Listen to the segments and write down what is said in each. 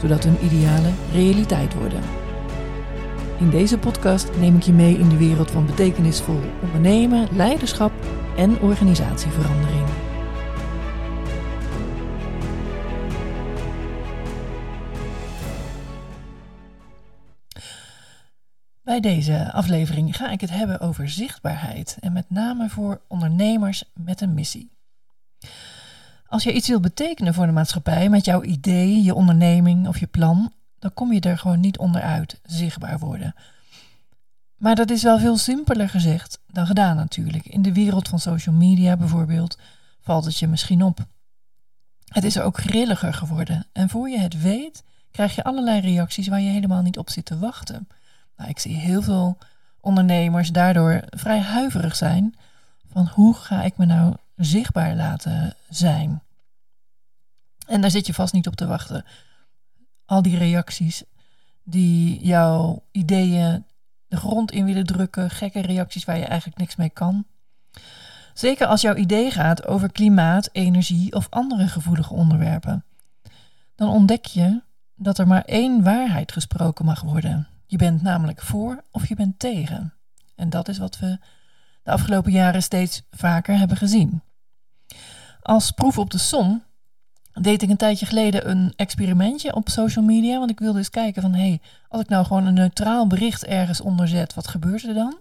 zodat hun idealen realiteit worden. In deze podcast neem ik je mee in de wereld van betekenisvol ondernemen, leiderschap en organisatieverandering. Bij deze aflevering ga ik het hebben over zichtbaarheid en met name voor ondernemers met een missie. Als je iets wilt betekenen voor de maatschappij met jouw idee, je onderneming of je plan, dan kom je er gewoon niet onderuit zichtbaar worden. Maar dat is wel veel simpeler gezegd dan gedaan natuurlijk. In de wereld van social media bijvoorbeeld valt het je misschien op. Het is er ook grilliger geworden en voor je het weet krijg je allerlei reacties waar je helemaal niet op zit te wachten. Nou, ik zie heel veel ondernemers daardoor vrij huiverig zijn van hoe ga ik me nou zichtbaar laten zijn. En daar zit je vast niet op te wachten. Al die reacties die jouw ideeën de grond in willen drukken, gekke reacties waar je eigenlijk niks mee kan. Zeker als jouw idee gaat over klimaat, energie of andere gevoelige onderwerpen. Dan ontdek je dat er maar één waarheid gesproken mag worden. Je bent namelijk voor of je bent tegen. En dat is wat we de afgelopen jaren steeds vaker hebben gezien. Als proef op de som deed ik een tijdje geleden een experimentje op social media. Want ik wilde eens kijken van, hé, hey, als ik nou gewoon een neutraal bericht ergens onder zet, wat gebeurt er dan?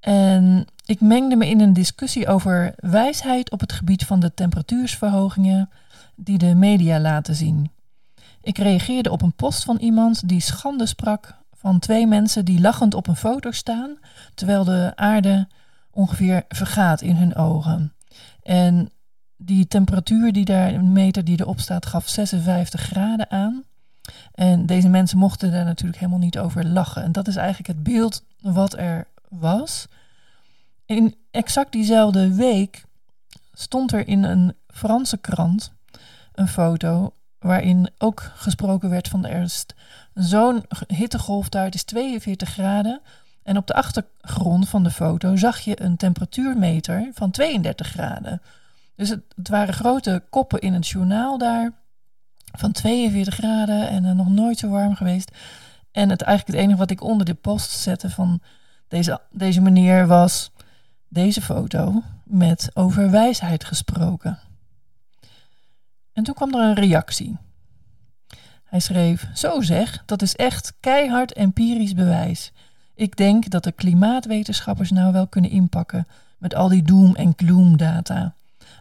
En ik mengde me in een discussie over wijsheid op het gebied van de temperatuursverhogingen die de media laten zien. Ik reageerde op een post van iemand die schande sprak van twee mensen die lachend op een foto staan, terwijl de aarde ongeveer vergaat in hun ogen. En die temperatuur die daar, een meter die erop staat, gaf 56 graden aan. En deze mensen mochten daar natuurlijk helemaal niet over lachen. En dat is eigenlijk het beeld wat er was. In exact diezelfde week stond er in een Franse krant een foto waarin ook gesproken werd van er is zo'n hittegolf daar, het is 42 graden. En op de achtergrond van de foto zag je een temperatuurmeter van 32 graden. Dus het, het waren grote koppen in het journaal daar van 42 graden en uh, nog nooit zo warm geweest. En het eigenlijk het enige wat ik onder de post zette van deze, deze meneer was deze foto met over wijsheid gesproken. En toen kwam er een reactie. Hij schreef: Zo zeg, dat is echt keihard empirisch bewijs. Ik denk dat de klimaatwetenschappers nou wel kunnen inpakken met al die doom- en gloom-data.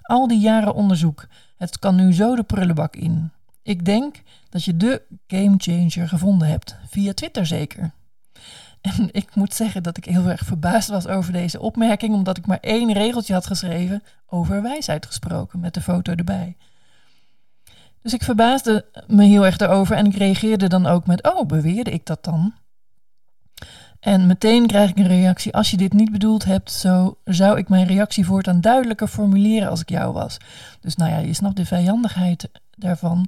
Al die jaren onderzoek, het kan nu zo de prullenbak in. Ik denk dat je de gamechanger gevonden hebt, via Twitter zeker. En ik moet zeggen dat ik heel erg verbaasd was over deze opmerking, omdat ik maar één regeltje had geschreven over wijsheid gesproken, met de foto erbij. Dus ik verbaasde me heel erg daarover en ik reageerde dan ook met: Oh, beweerde ik dat dan? En meteen krijg ik een reactie: Als je dit niet bedoeld hebt, zo zou ik mijn reactie voortaan duidelijker formuleren als ik jou was. Dus nou ja, je snapt de vijandigheid daarvan.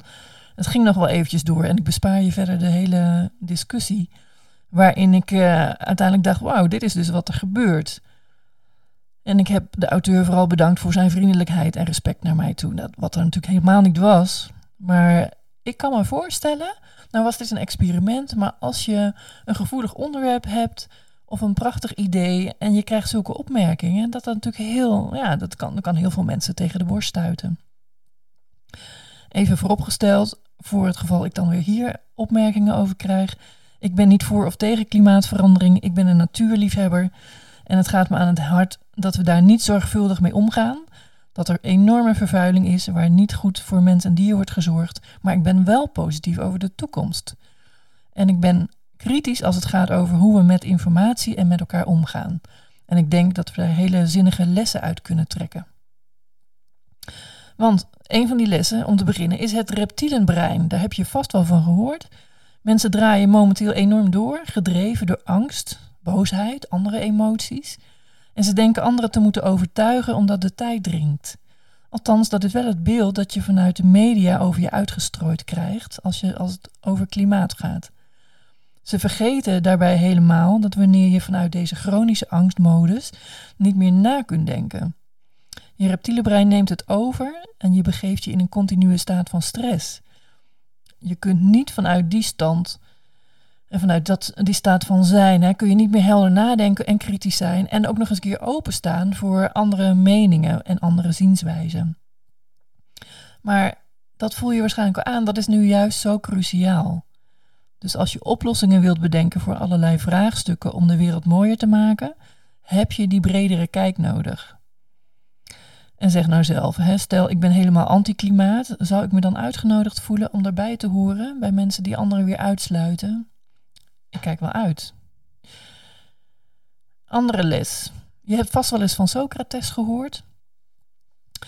Het ging nog wel eventjes door en ik bespaar je verder de hele discussie. Waarin ik uh, uiteindelijk dacht: Wauw, dit is dus wat er gebeurt. En ik heb de auteur vooral bedankt voor zijn vriendelijkheid en respect naar mij toe. Dat, wat er natuurlijk helemaal niet was. Maar ik kan me voorstellen, nou was dit een experiment, maar als je een gevoelig onderwerp hebt of een prachtig idee en je krijgt zulke opmerkingen, dat dat natuurlijk heel, ja, dat kan, dat kan heel veel mensen tegen de borst stuiten. Even vooropgesteld, voor het geval ik dan weer hier opmerkingen over krijg. Ik ben niet voor of tegen klimaatverandering. Ik ben een natuurliefhebber. En het gaat me aan het hart dat we daar niet zorgvuldig mee omgaan dat er enorme vervuiling is waar niet goed voor mens en dier wordt gezorgd, maar ik ben wel positief over de toekomst. En ik ben kritisch als het gaat over hoe we met informatie en met elkaar omgaan. En ik denk dat we daar hele zinnige lessen uit kunnen trekken. Want een van die lessen, om te beginnen, is het reptielenbrein. Daar heb je vast wel van gehoord. Mensen draaien momenteel enorm door, gedreven door angst, boosheid, andere emoties. En ze denken anderen te moeten overtuigen omdat de tijd dringt. Althans, dat is wel het beeld dat je vanuit de media over je uitgestrooid krijgt als, je, als het over klimaat gaat. Ze vergeten daarbij helemaal dat wanneer je vanuit deze chronische angstmodus niet meer na kunt denken. Je reptiele brein neemt het over en je begeeft je in een continue staat van stress. Je kunt niet vanuit die stand en vanuit dat, die staat van zijn hè, kun je niet meer helder nadenken en kritisch zijn. En ook nog eens een keer openstaan voor andere meningen en andere zienswijzen. Maar dat voel je waarschijnlijk al aan, dat is nu juist zo cruciaal. Dus als je oplossingen wilt bedenken voor allerlei vraagstukken om de wereld mooier te maken, heb je die bredere kijk nodig. En zeg nou zelf, hè, stel ik ben helemaal anti-klimaat, zou ik me dan uitgenodigd voelen om daarbij te horen bij mensen die anderen weer uitsluiten? Ik kijk wel uit. Andere les. Je hebt vast wel eens van Socrates gehoord.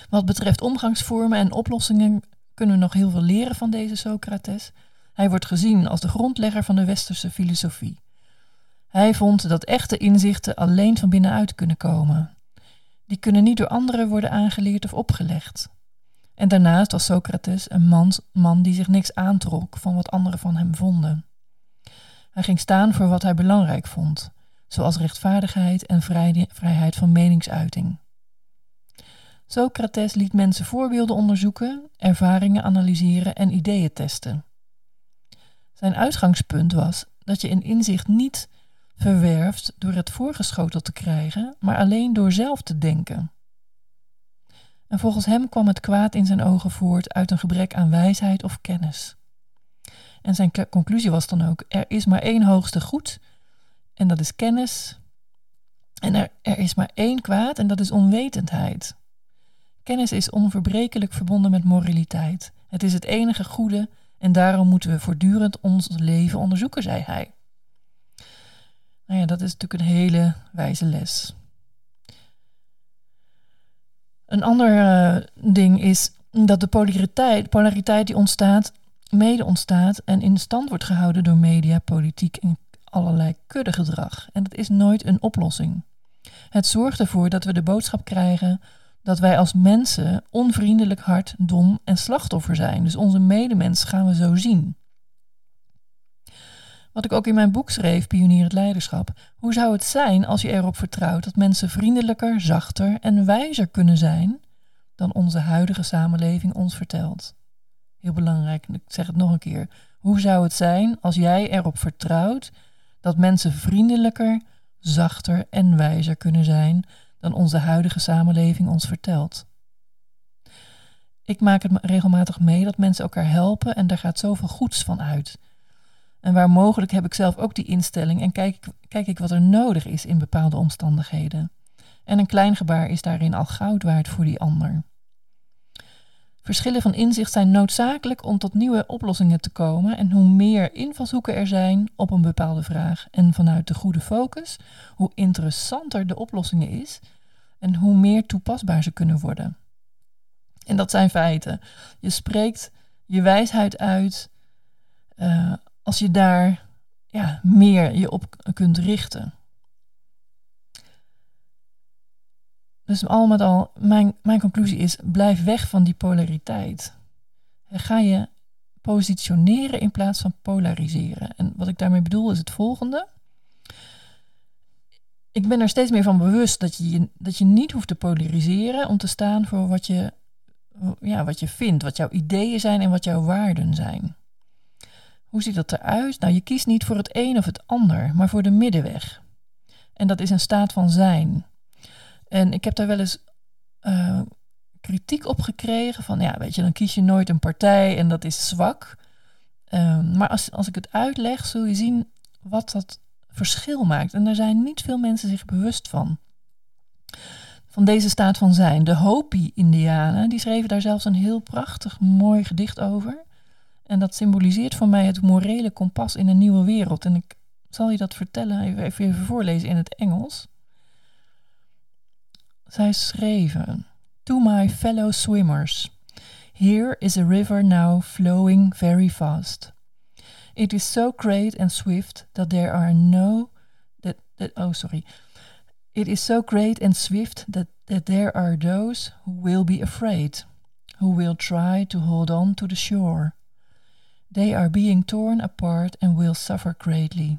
Wat betreft omgangsvormen en oplossingen kunnen we nog heel veel leren van deze Socrates. Hij wordt gezien als de grondlegger van de westerse filosofie. Hij vond dat echte inzichten alleen van binnenuit kunnen komen. Die kunnen niet door anderen worden aangeleerd of opgelegd. En daarnaast was Socrates een man, man die zich niks aantrok van wat anderen van hem vonden. Hij ging staan voor wat hij belangrijk vond, zoals rechtvaardigheid en vrijheid van meningsuiting. Socrates liet mensen voorbeelden onderzoeken, ervaringen analyseren en ideeën testen. Zijn uitgangspunt was dat je een inzicht niet verwerft door het voorgeschoteld te krijgen, maar alleen door zelf te denken. En volgens hem kwam het kwaad in zijn ogen voort uit een gebrek aan wijsheid of kennis. En zijn conclusie was dan ook: er is maar één hoogste goed, en dat is kennis. En er, er is maar één kwaad, en dat is onwetendheid. Kennis is onverbrekelijk verbonden met moraliteit. Het is het enige goede en daarom moeten we voortdurend ons leven onderzoeken, zei hij. Nou ja, dat is natuurlijk een hele wijze les. Een ander uh, ding is dat de polariteit, polariteit die ontstaat, mede ontstaat en in stand wordt gehouden door media, politiek en allerlei kuddegedrag. En dat is nooit een oplossing. Het zorgt ervoor dat we de boodschap krijgen dat wij als mensen onvriendelijk, hard, dom en slachtoffer zijn. Dus onze medemens gaan we zo zien. Wat ik ook in mijn boek schreef, Pionier het Leiderschap. Hoe zou het zijn als je erop vertrouwt dat mensen vriendelijker, zachter en wijzer kunnen zijn dan onze huidige samenleving ons vertelt? Heel belangrijk, ik zeg het nog een keer. Hoe zou het zijn als jij erop vertrouwt dat mensen vriendelijker, zachter en wijzer kunnen zijn dan onze huidige samenleving ons vertelt? Ik maak het regelmatig mee dat mensen elkaar helpen en daar gaat zoveel goeds van uit. En waar mogelijk heb ik zelf ook die instelling en kijk, kijk ik wat er nodig is in bepaalde omstandigheden. En een klein gebaar is daarin al goud waard voor die ander. Verschillen van inzicht zijn noodzakelijk om tot nieuwe oplossingen te komen. En hoe meer invalshoeken er zijn op een bepaalde vraag en vanuit de goede focus, hoe interessanter de oplossingen is en hoe meer toepasbaar ze kunnen worden. En dat zijn feiten. Je spreekt je wijsheid uit uh, als je daar ja, meer je op kunt richten. Dus al met al, mijn, mijn conclusie is: blijf weg van die polariteit. Ga je positioneren in plaats van polariseren. En wat ik daarmee bedoel is het volgende. Ik ben er steeds meer van bewust dat je, dat je niet hoeft te polariseren om te staan voor wat je, ja, wat je vindt, wat jouw ideeën zijn en wat jouw waarden zijn. Hoe ziet dat eruit? Nou, je kiest niet voor het een of het ander, maar voor de middenweg. En dat is een staat van zijn. En ik heb daar wel eens uh, kritiek op gekregen van, ja, weet je, dan kies je nooit een partij en dat is zwak. Uh, maar als, als ik het uitleg, zul je zien wat dat verschil maakt. En daar zijn niet veel mensen zich bewust van. Van deze staat van zijn. De Hopi-Indianen, die schreven daar zelfs een heel prachtig mooi gedicht over. En dat symboliseert voor mij het morele kompas in een nieuwe wereld. En ik zal je dat vertellen, even, even voorlezen in het Engels. Zij schreven: To my fellow swimmers, Here is a river now flowing very fast. It is so great and swift that there are no that, that oh sorry. It is so great and swift that, that there are those who will be afraid, who will try to hold on to the shore. They are being torn apart and will suffer greatly.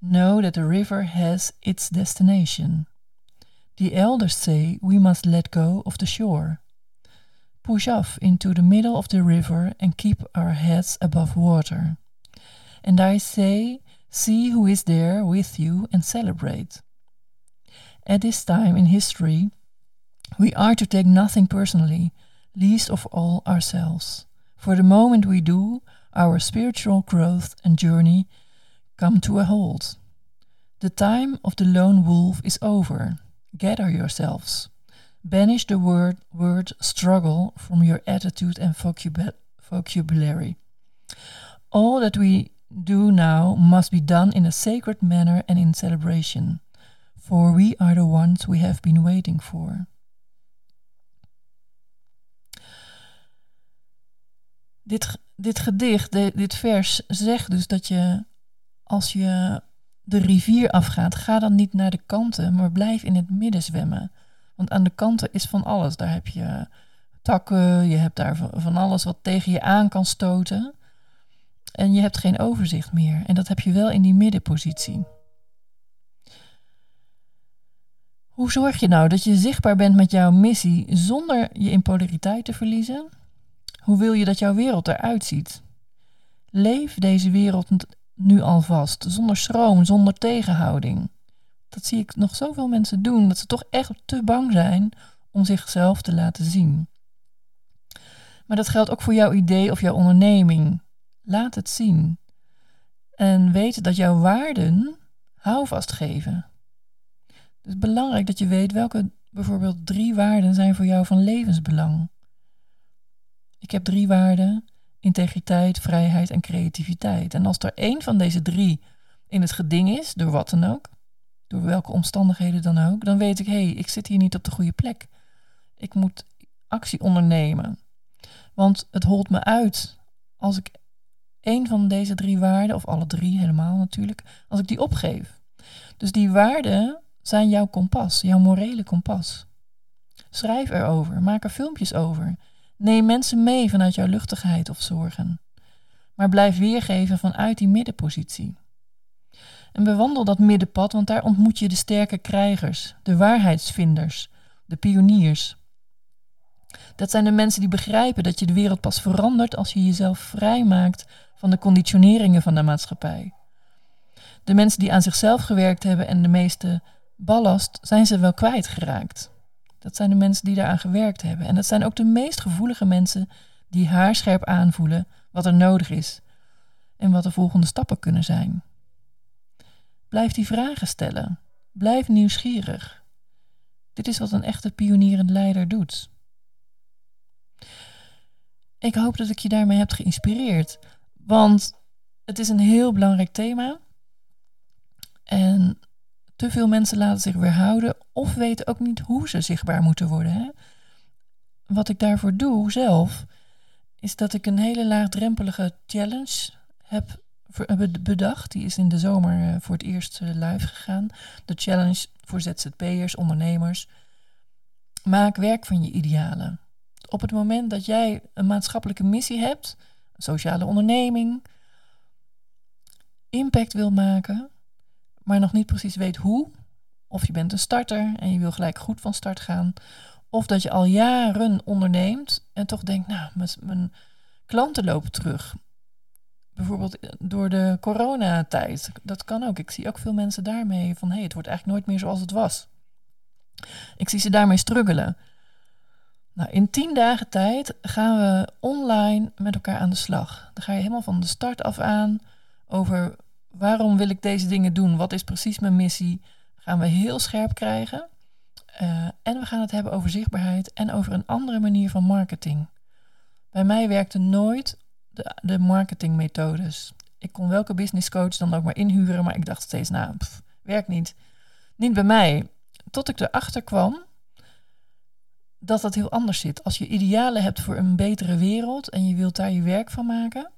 Know that the river has its destination. The elders say we must let go of the shore. Push off into the middle of the river and keep our heads above water. And I say, see who is there with you and celebrate. At this time in history, we are to take nothing personally, least of all ourselves. For the moment we do, our spiritual growth and journey come to a halt. The time of the lone wolf is over. Gather yourselves. Banish the word, word struggle from your attitude and vocabulary. All that we do now must be done in a sacred manner and in celebration, for we are the ones we have been waiting for. Dit, dit gedicht, dit vers, zegt dus dat je als je de rivier afgaat, ga dan niet naar de kanten, maar blijf in het midden zwemmen. Want aan de kanten is van alles. Daar heb je takken, je hebt daar van alles wat tegen je aan kan stoten. En je hebt geen overzicht meer. En dat heb je wel in die middenpositie. Hoe zorg je nou dat je zichtbaar bent met jouw missie zonder je in polariteit te verliezen? Hoe wil je dat jouw wereld eruit ziet? Leef deze wereld nu alvast, zonder schroom, zonder tegenhouding. Dat zie ik nog zoveel mensen doen, dat ze toch echt te bang zijn om zichzelf te laten zien. Maar dat geldt ook voor jouw idee of jouw onderneming. Laat het zien. En weet dat jouw waarden houvast geven. Het is belangrijk dat je weet welke bijvoorbeeld drie waarden zijn voor jou van levensbelang. Ik heb drie waarden: integriteit, vrijheid en creativiteit. En als er één van deze drie in het geding is, door wat dan ook, door welke omstandigheden dan ook, dan weet ik, hé, hey, ik zit hier niet op de goede plek. Ik moet actie ondernemen. Want het holt me uit als ik één van deze drie waarden, of alle drie helemaal natuurlijk, als ik die opgeef. Dus die waarden zijn jouw kompas, jouw morele kompas. Schrijf erover, maak er filmpjes over. Neem mensen mee vanuit jouw luchtigheid of zorgen. Maar blijf weergeven vanuit die middenpositie. En bewandel dat middenpad, want daar ontmoet je de sterke krijgers, de waarheidsvinders, de pioniers. Dat zijn de mensen die begrijpen dat je de wereld pas verandert als je jezelf vrijmaakt van de conditioneringen van de maatschappij. De mensen die aan zichzelf gewerkt hebben en de meeste ballast zijn ze wel kwijtgeraakt. Dat zijn de mensen die daaraan gewerkt hebben. En dat zijn ook de meest gevoelige mensen die haarscherp aanvoelen wat er nodig is en wat de volgende stappen kunnen zijn. Blijf die vragen stellen. Blijf nieuwsgierig. Dit is wat een echte pionierend leider doet. Ik hoop dat ik je daarmee heb geïnspireerd, want het is een heel belangrijk thema. En te veel mensen laten zich weerhouden of weten ook niet hoe ze zichtbaar moeten worden. Hè? Wat ik daarvoor doe zelf, is dat ik een hele laagdrempelige challenge heb bedacht. Die is in de zomer eh, voor het eerst eh, live gegaan. De challenge voor ZZP'ers, ondernemers. Maak werk van je idealen. Op het moment dat jij een maatschappelijke missie hebt, een sociale onderneming, impact wil maken, maar nog niet precies weet hoe, of je bent een starter en je wil gelijk goed van start gaan, of dat je al jaren onderneemt en toch denkt, nou, mijn klanten lopen terug. Bijvoorbeeld eh, door de coronatijd. Dat kan ook. Ik zie ook veel mensen daarmee van, hé, het wordt eigenlijk nooit meer zoals het was. Ik zie ze daarmee struggelen. Nou, in tien dagen tijd gaan we online met elkaar aan de slag. Dan ga je helemaal van de start af aan over waarom wil ik deze dingen doen? Wat is precies mijn missie? Gaan we heel scherp krijgen. Uh, en we gaan het hebben over zichtbaarheid en over een andere manier van marketing. Bij mij werkte nooit de, de marketingmethodes. Ik kon welke business coach dan ook maar inhuren, maar ik dacht steeds, nou, werkt niet. Niet bij mij. Tot ik erachter kwam dat dat heel anders zit. Als je idealen hebt voor een betere wereld en je wilt daar je werk van maken,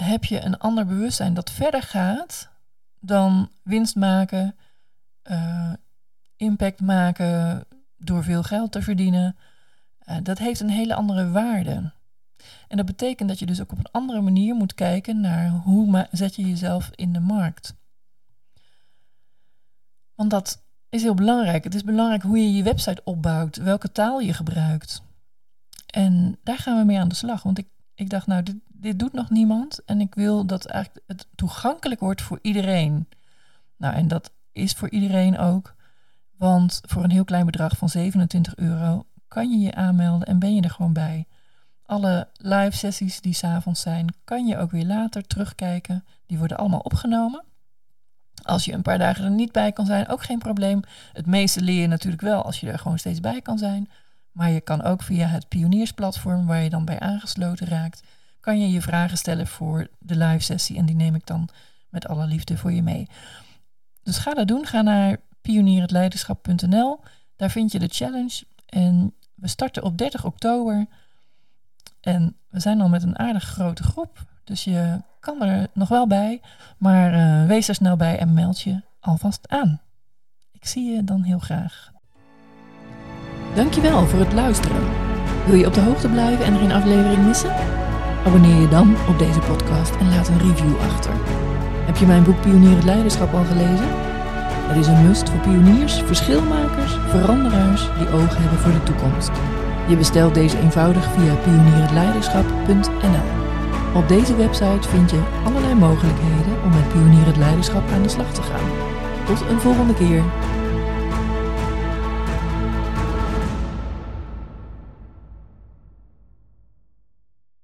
heb je een ander bewustzijn dat verder gaat dan winst maken, uh, impact maken door veel geld te verdienen. Uh, dat heeft een hele andere waarde. En dat betekent dat je dus ook op een andere manier moet kijken naar hoe zet je jezelf in de markt. Want dat is heel belangrijk. Het is belangrijk hoe je je website opbouwt, welke taal je gebruikt. En daar gaan we mee aan de slag. Want ik, ik dacht, nou, dit, dit doet nog niemand. En ik wil dat eigenlijk het toegankelijk wordt voor iedereen. Nou, en dat is voor iedereen ook. Want voor een heel klein bedrag van 27 euro kan je je aanmelden en ben je er gewoon bij. Alle live sessies die s'avonds zijn, kan je ook weer later terugkijken. Die worden allemaal opgenomen. Als je een paar dagen er niet bij kan zijn, ook geen probleem. Het meeste leer je natuurlijk wel als je er gewoon steeds bij kan zijn. Maar je kan ook via het pioniersplatform waar je dan bij aangesloten raakt, kan je je vragen stellen voor de live sessie. En die neem ik dan met alle liefde voor je mee. Dus ga dat doen. Ga naar pionierhetleiderschap.nl. Daar vind je de challenge. En we starten op 30 oktober. En we zijn al met een aardig grote groep. Dus je kan er nog wel bij. Maar uh, wees er snel bij en meld je alvast aan. Ik zie je dan heel graag. Dankjewel voor het luisteren. Wil je op de hoogte blijven en er geen aflevering missen? Abonneer je dan op deze podcast en laat een review achter. Heb je mijn boek Pionier het Leiderschap al gelezen? Het is een must voor pioniers, verschilmakers, veranderaars die ogen hebben voor de toekomst. Je bestelt deze eenvoudig via pionierhetleiderschap.nl. Op deze website vind je allerlei mogelijkheden om met Pionier het Leiderschap aan de slag te gaan. Tot een volgende keer.